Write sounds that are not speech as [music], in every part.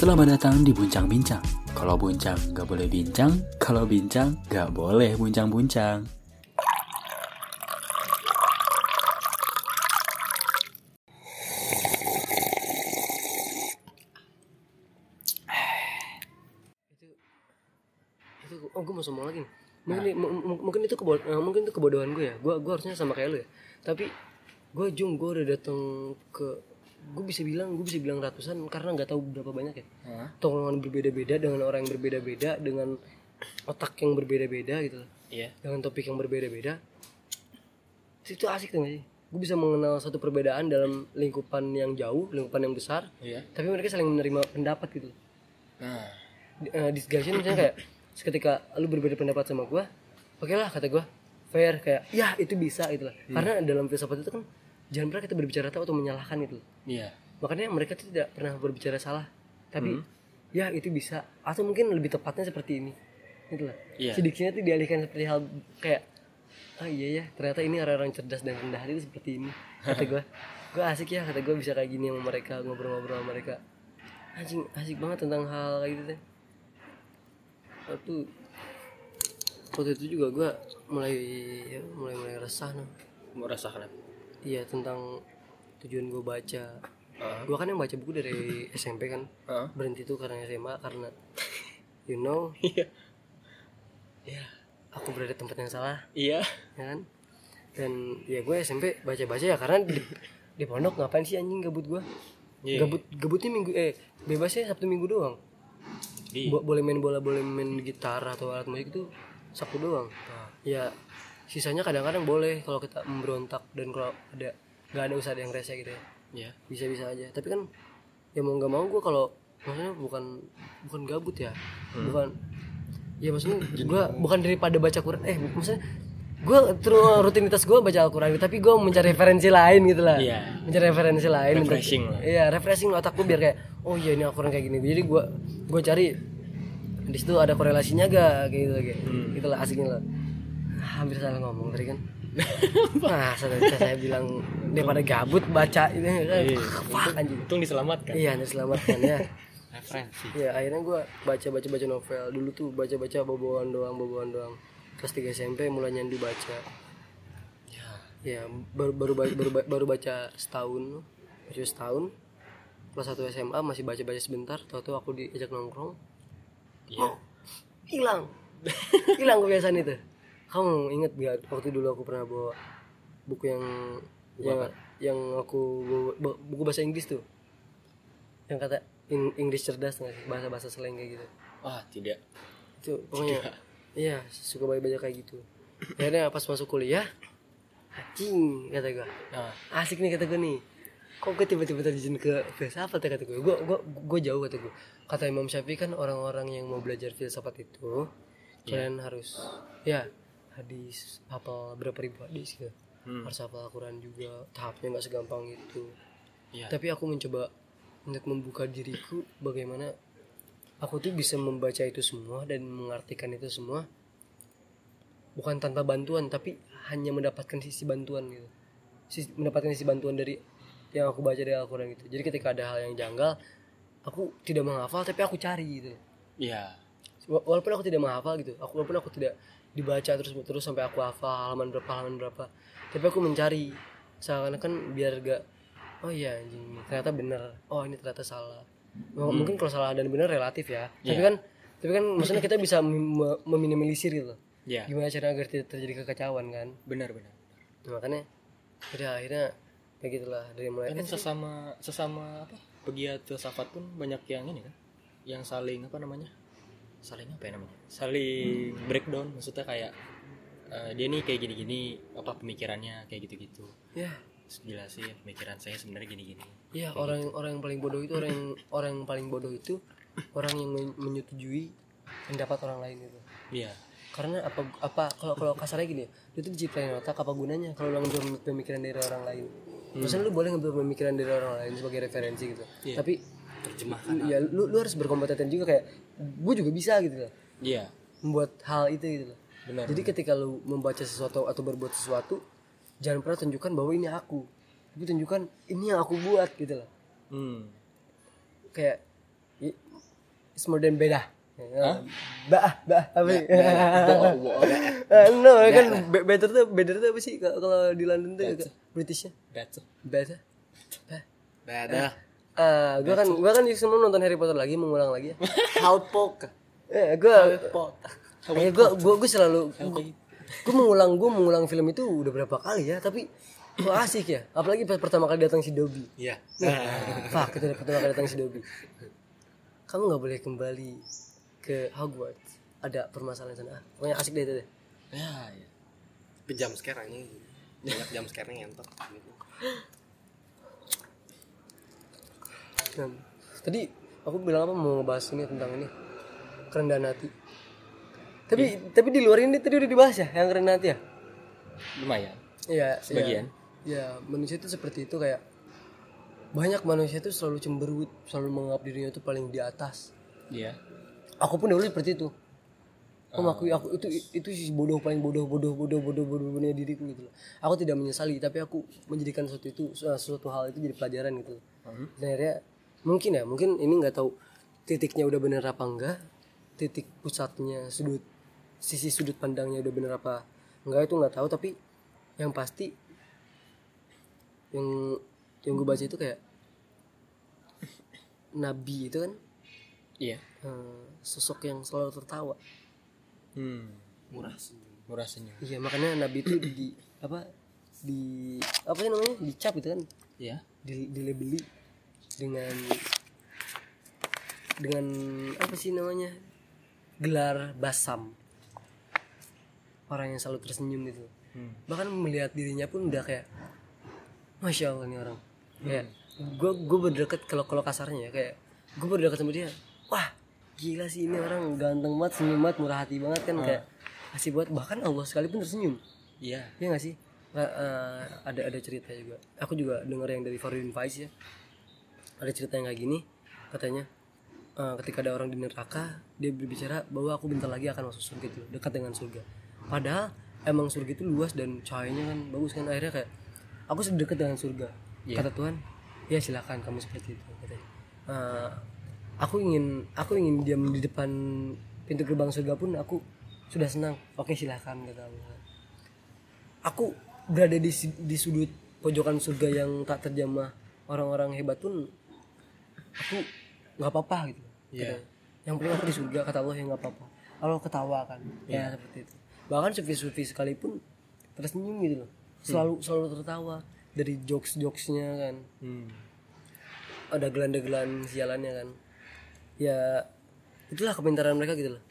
Selamat datang di Buncang Bincang. Kalau buncang gak boleh bincang, kalau bincang gak boleh buncang-buncang. itu oh gue mau sombong lagi nih. mungkin itu kebo- eh, mungkin itu kebodohan gue ya gue gue harusnya sama kayak lu ya tapi gue jung gue udah datang ke gue bisa bilang gue bisa bilang ratusan karena nggak tahu berapa banyak ya. Tongkrongan berbeda-beda dengan orang yang berbeda-beda dengan otak yang berbeda-beda gitu Iya. dengan topik yang berbeda-beda. Itu asik tuh gak sih? Gue bisa mengenal satu perbedaan dalam lingkupan yang jauh lingkupan yang besar Iya. tapi mereka saling menerima pendapat gitu Nah, uh, discussion misalnya kayak ketika lu berbeda pendapat sama gua oke lah kata gua fair kayak ya itu bisa gitu lah karena dalam filsafat itu kan jangan pernah kita berbicara tahu atau menyalahkan itu iya. makanya mereka tuh tidak pernah berbicara salah. Tapi ya itu bisa. Atau mungkin lebih tepatnya seperti ini. Lah. Iya. si diksinya tuh dialihkan seperti hal kayak ah iya ya ternyata ini orang-orang cerdas dan rendah hati itu seperti ini kata gua. [laughs] Gua asik ya kata gua bisa kayak gini sama mereka ngobrol-ngobrol sama mereka. Anjing asik banget tentang hal kayak gitu deh waktu waktu itu juga gua mulai ya, mulai mulai resah noh Mau rasa kenapa? Iya tentang tujuan gue baca Ah. gue kan yang baca buku dari SMP kan Heeh. berhenti tuh karena SMA karena you know [laughs] Iya. ya aku berada di tempat yang salah Iya. ya kan dan ya gue SMP baca baca ya karena di, di pondok ngapain sih anjing gabut gue Iya. gabut gabutnya minggu eh bebasnya sabtu minggu doang Iya. Bo- boleh main bola boleh main gitar atau alat musik itu sabtu doang ya sisanya kadang-kadang boleh kalau kita memberontak dan kalau ada nggak ada usaha yang rese gitu ya. Iya. bisa-bisa aja. Tapi kan ya mau nggak mau gue kalau maksudnya bukan bukan gabut ya. Bukan ya maksudnya [clears throat] gue bukan daripada baca Quran eh maksudnya gue terus rutinitas gue baca Al-Quran tapi gue mencari referensi lain gitu lah. Iya. mencari referensi lain Refreshing lah. iya refreshing otak gue biar kayak oh iya ini Al-Quran kayak gini. Jadi gue gue cari di situ ada korelasinya gak? Kayak gitu kayak gitu lah asiknya lah hampir salah ngomong tadi kan. Nah saya, saya bilang daripada gabut baca ini Iya. fuck anjing. Untung diselamatkan. iya nih selamatkan ya. [laughs] Referensi. ya akhirnya gue baca baca baca novel. Dulu tuh baca baca boboan doang boboan doang. Kelas 3 SMP mulai nyandu baca. Ya. ya baru baru baru baru, baru baca setahun. Baca setahun. Kelas 1 SMA masih baca baca sebentar. Tahu-tahu aku diajak nongkrong. Iya. hilang. Hilang kebiasaan itu kamu inget gak waktu dulu aku pernah bawa buku yang yang yang aku bawa, buku bahasa Inggris tuh? Yang kata Eng- English cerdas nggak sih? Bahasa bahasa slang kayak gitu. Wah, tidak. itu pokoknya iya suka baca baca kayak gitu. Akhirnya pas masuk kuliah anjing kata gue Nah, asik nih kata gue nih. Kok gue tiba-tiba terjun ke filsafat ya kata gue gue gue gue jauh kata gue kata Imam Syafi'i kan orang-orang yang mau belajar filsafat itu kalian harus ya hadis hafal berapa ribu hadis gitu Hmm. harus hafal Al-Quran juga tahapnya nggak segampang itu Iya. tapi aku mencoba untuk membuka diriku bagaimana aku tuh bisa membaca itu semua dan mengartikan itu semua bukan tanpa bantuan tapi hanya mendapatkan sisi bantuan gitu Sisi- mendapatkan sisi bantuan dari yang aku baca dari Al-Quran gitu jadi ketika ada hal yang janggal aku tidak menghafal tapi aku cari gitu Iya. Wa- walaupun aku tidak menghafal gitu aku walaupun aku tidak dibaca terus terus sampai aku hafal halaman berapa halaman berapa tapi aku mencari seakan-akan biar gak oh iya anjing ternyata benar oh ini ternyata salah M- mungkin kalau salah dan benar relatif ya tapi Iya. kan tapi kan maksudnya kita bisa mem- meminimalisir gitu loh Iya. gimana cara agar tidak terjadi kekacauan kan Benar, benar. Nah, makanya udah akhirnya kayak gitulah dari mulai Kan sesama sesama apa? Pegiat filsafat pun banyak yang ini kan. Yang saling apa namanya? Saling apa ya namanya? Saling breakdown maksudnya kayak eh, dia nih kayak gini-gini apa pemikirannya kayak gitu-gitu. ya Terus jelasin pemikiran saya sebenarnya gini-gini. Iya orang orang yang paling bodoh itu orang yang orang yang paling bodoh itu orang yang men- menyetujui pendapat orang lain itu. Iya. Karena apa apa kalau kalau kasarnya gini lu tuh diciptain otak apa gunanya kalau lu ngambil pemikiran dari orang lain. Maksudnya lu boleh ngambil pemikiran dari orang lain sebagai referensi gitu. Iya. Tapi Terjemahkan. ya lu lu harus berkompeten juga kayak gue juga bisa gitu loh Iya. membuat hal itu gitu loh. Benar. Jadi ketika lu membaca sesuatu atau berbuat sesuatu jangan pernah tunjukkan bahwa ini aku. Tapi tunjukkan ini yang aku buat gitu loh. Hmm. kayak it's more than beda bah bah apa sih [laughs] no kan be- better tuh better tuh apa sih kalau di London tuh Britishnya Better. better Bah. Beda. ah gua kan gua kan semua nonton Harry Potter lagi mengulang lagi ya Halpok. eh gua eh gua gua gua selalu gua, gua mengulang gua mengulang film itu udah berapa kali ya tapi kok asik ya apalagi pas pertama kali datang si Dobby Iya. Fuck, kita pertama kali datang si Dobby. Kamu nggak boleh kembali ke Hogwarts. Ada permasalahan sana. Pokoknya asik deh itu deh. Ya, ya. Tapi jam anjing. Banyak jam scare ngentot. [laughs] Nah, tadi aku bilang apa mau ngebahas ini tentang ini kerendahan hati. Tapi tapi di luar ini tadi udah dibahas ya yang kerendahan hati ya. Lumayan. Iya. Sebagian. Ya, ya, manusia itu seperti itu kayak banyak manusia itu selalu cemberut, selalu menganggap dirinya itu paling di atas. Iya. aku pun dulu seperti itu aku mengakui aku itu itu sih bodoh paling bodoh bodoh bodoh bodoh bodoh bodohnya diriku gitu aku tidak menyesali tapi aku menjadikan sesuatu itu sesuatu hal itu jadi pelajaran gitu loh dan akhirnya mungkin ya mungkin ini nggak tahu titiknya udah bener apa enggak titik pusatnya sudut sisi sudut pandangnya udah bener apa enggak itu nggak tahu tapi yang pasti yang yang gue baca itu kayak nabi itu kan Iya. eh, sosok yang selalu tertawa Hmm. Murah senyum. Murah senyum. iya makanya nabi itu di apa di apa sih namanya dicap itu kan Iya. di dilebeli dengan dengan apa sih namanya gelar basam orang yang selalu tersenyum gitu Hmm. bahkan melihat dirinya pun udah kayak masya allah nih orang kayak gue gue berdekat kalau kalau kasarnya ya kayak gue berdekat sama dia wah gila sih ini orang ganteng banget senyum banget murah hati banget kan kayak masih buat bahkan allah sekalipun tersenyum Iya. Iya gak sih? Eh, ada ada cerita juga. Aku juga dengar yang dari Farudin Faiz ya. Ada cerita yang kayak gini, katanya eh, ketika ada orang di neraka, dia berbicara bahwa aku bentar lagi akan masuk surga itu, dekat dengan surga. Padahal emang surga itu luas dan cahayanya kan bagus kan akhirnya kayak aku sudah dekat dengan surga. Kata Tuhan, ya silakan kamu seperti itu katanya. Eh, aku ingin aku ingin diam di depan pintu gerbang surga pun aku sudah senang. Oke silakan kata Allah aku berada di di sudut pojokan surga yang tak terjamah orang-orang hebat pun aku nggak apa-apa gitu. Iya. Katanya. yang penting aku di surga kata Allah yang nggak apa-apa. Allah ketawa kan. Ya seperti itu. Bahkan sufi-sufi sekalipun tersenyum gitu loh. Selalu selalu tertawa dari jokes jokesnya kan. Hmm. ada gelandan-gelan sialannya kan. Ya itulah kepintaran mereka gitu loh.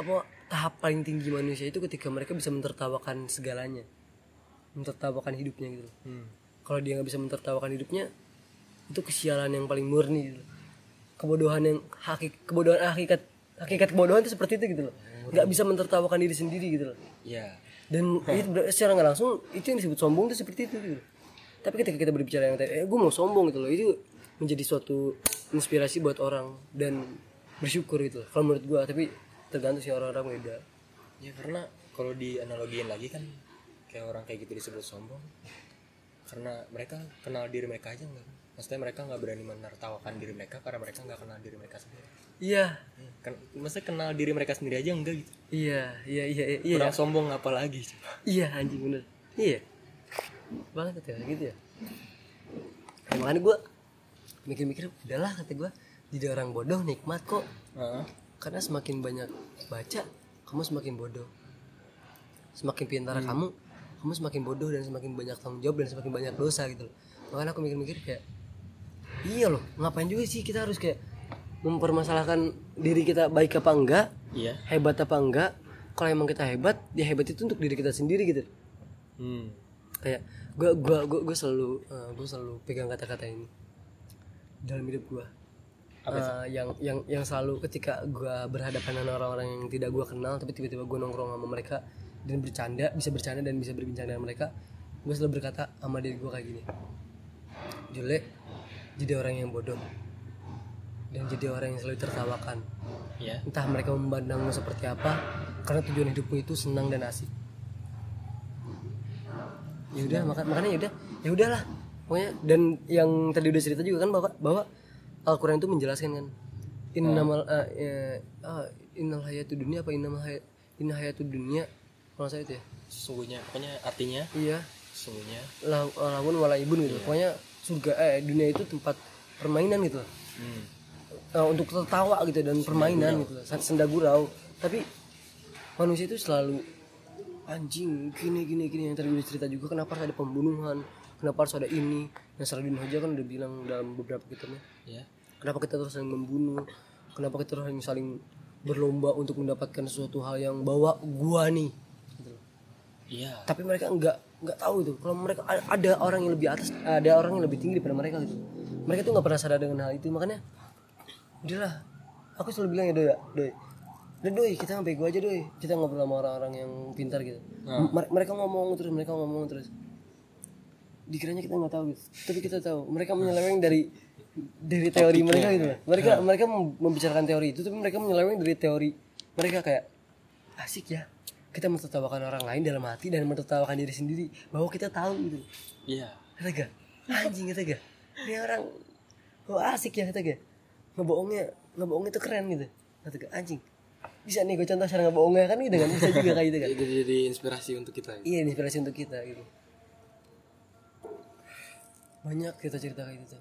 Apa tahap paling tinggi manusia itu ketika mereka bisa mentertawakan segalanya. Mentertawakan hidupnya gitu loh. Hmm. kalau dia nggak bisa mentertawakan hidupnya itu kesialan yang paling murni gitu. Kebodohan yang hakik kebodohan hakikat hakikat kebodohan itu seperti itu gitu loh. Nggak bisa mentertawakan diri sendiri gitu loh. Iya. dan itu secara nggak langsung itu yang disebut sombong itu seperti itu gitu. tapi ketika kita berbicara yang tadi eh gue mau sombong gitu loh itu menjadi suatu inspirasi buat orang dan bersyukur gitu loh. kalau menurut gue tapi tergantung sih orang-orang beda. Ya karena kalau di analogiin lagi kan kayak orang kayak gitu disebut sombong karena mereka kenal diri mereka aja enggak maksudnya mereka nggak berani menertawakan diri mereka karena mereka nggak kenal diri mereka sendiri. Iya. Kan maksudnya kenal diri mereka sendiri aja enggak gitu. Iya iya iya iya iya, kurang sombong apalagi. Iya anjing bener. Iya. Banget ya gitu ya. Nah, makanya gue mikir-mikir udahlah kata gue jadi orang bodoh nikmat kok. Heeh. karena semakin banyak baca kamu semakin bodoh. Semakin pintar kamu kamu semakin bodoh dan semakin banyak tanggung jawab dan semakin banyak dosa gitu loh. Makanya aku mikir-mikir kayak iya loh ngapain juga sih kita harus kayak mempermasalahkan diri kita baik apa enggak iya. hebat apa enggak. Kalau emang kita hebat ya hebat itu untuk diri kita sendiri gitu. Hmm. kayak gua gua gua, gua selalu eh, gua selalu pegang kata-kata ini dalam hidup gua. Eh, yang yang yang selalu ketika gua berhadapan dengan orang-orang yang tidak gua kenal tapi tiba-tiba gua nongkrong sama mereka dan bercanda bisa bercanda dan bisa berbincang dengan mereka gua selalu berkata sama diri gua kayak gini. Jule jadi orang yang bodoh. Dan jadi orang yang selalu tertawakan. Iya entah mereka memandangmu seperti apa karena tujuan hidupmu itu senang dan asik. Ya udah maka, makanya ya udah ya udahlah. Pokoknya dan yang tadi udah cerita juga kan bahwa bahwa Al-Quran itu menjelaskan kan innamal ya, ah, innal hayatud dunia apa innamal hayat inna hayatud dunia kalau saya itu ya. Sesungguhnya pokoknya artinya iya. sesungguhnya. Lah lawan wala ibun gitu pokoknya surga eh dunia itu tempat permainan gitu. Hmm. Eh, untuk tertawa gitu dan permainan gitu senda gurau tapi manusia itu selalu anjing gini gini gini. Yang tadi udah cerita juga kenapa harus ada pembunuhan? Kenapa harus ada ini? Yang Saladin Hoja kan udah bilang dalam beberapa kitabnya. Ya. Kenapa kita terus saling membunuh? Kenapa kita terus saling saling berlomba untuk mendapatkan sesuatu hal yang bawa gua nih? Gitu iya. Tapi mereka nggak nggak tahu itu. Kalau mereka ada orang yang lebih atas ada orang yang lebih tinggi daripada mereka gitu. Mereka tuh nggak pernah sadar dengan hal itu makanya udahlah. Aku selalu bilang ya doi doi. Udah doi kita bego aja doi. Kita ngobrol sama orang-orang yang pintar gitu. Mer- mereka ngomong terus mereka ngomong terus. Dikiranya kita nggak tahu gitu. Tapi kita tahu mereka menyeleweng dari dari teori mereka gitu mereka mereka mem- membicarakan teori itu tapi mereka menyeleweng dari teori mereka kayak asik ya kita mentertawakan orang lain dalam hati dan mentertawakan diri sendiri. Bahwa kita tahu gitu. Iya. Kata gak anjing kata gak ini orang oh asik ya kata gak ngebohongnya ngebohongnya tuh keren gitu. Kata gak anjing. Bisa nih gue contoh cara ngebohongnya kan gitu kan? Bisa juga kayak gitu kan? Jadi, jadi inspirasi untuk kita iya inspirasi untuk kita gitu. Banyak kita cerita kayak gitu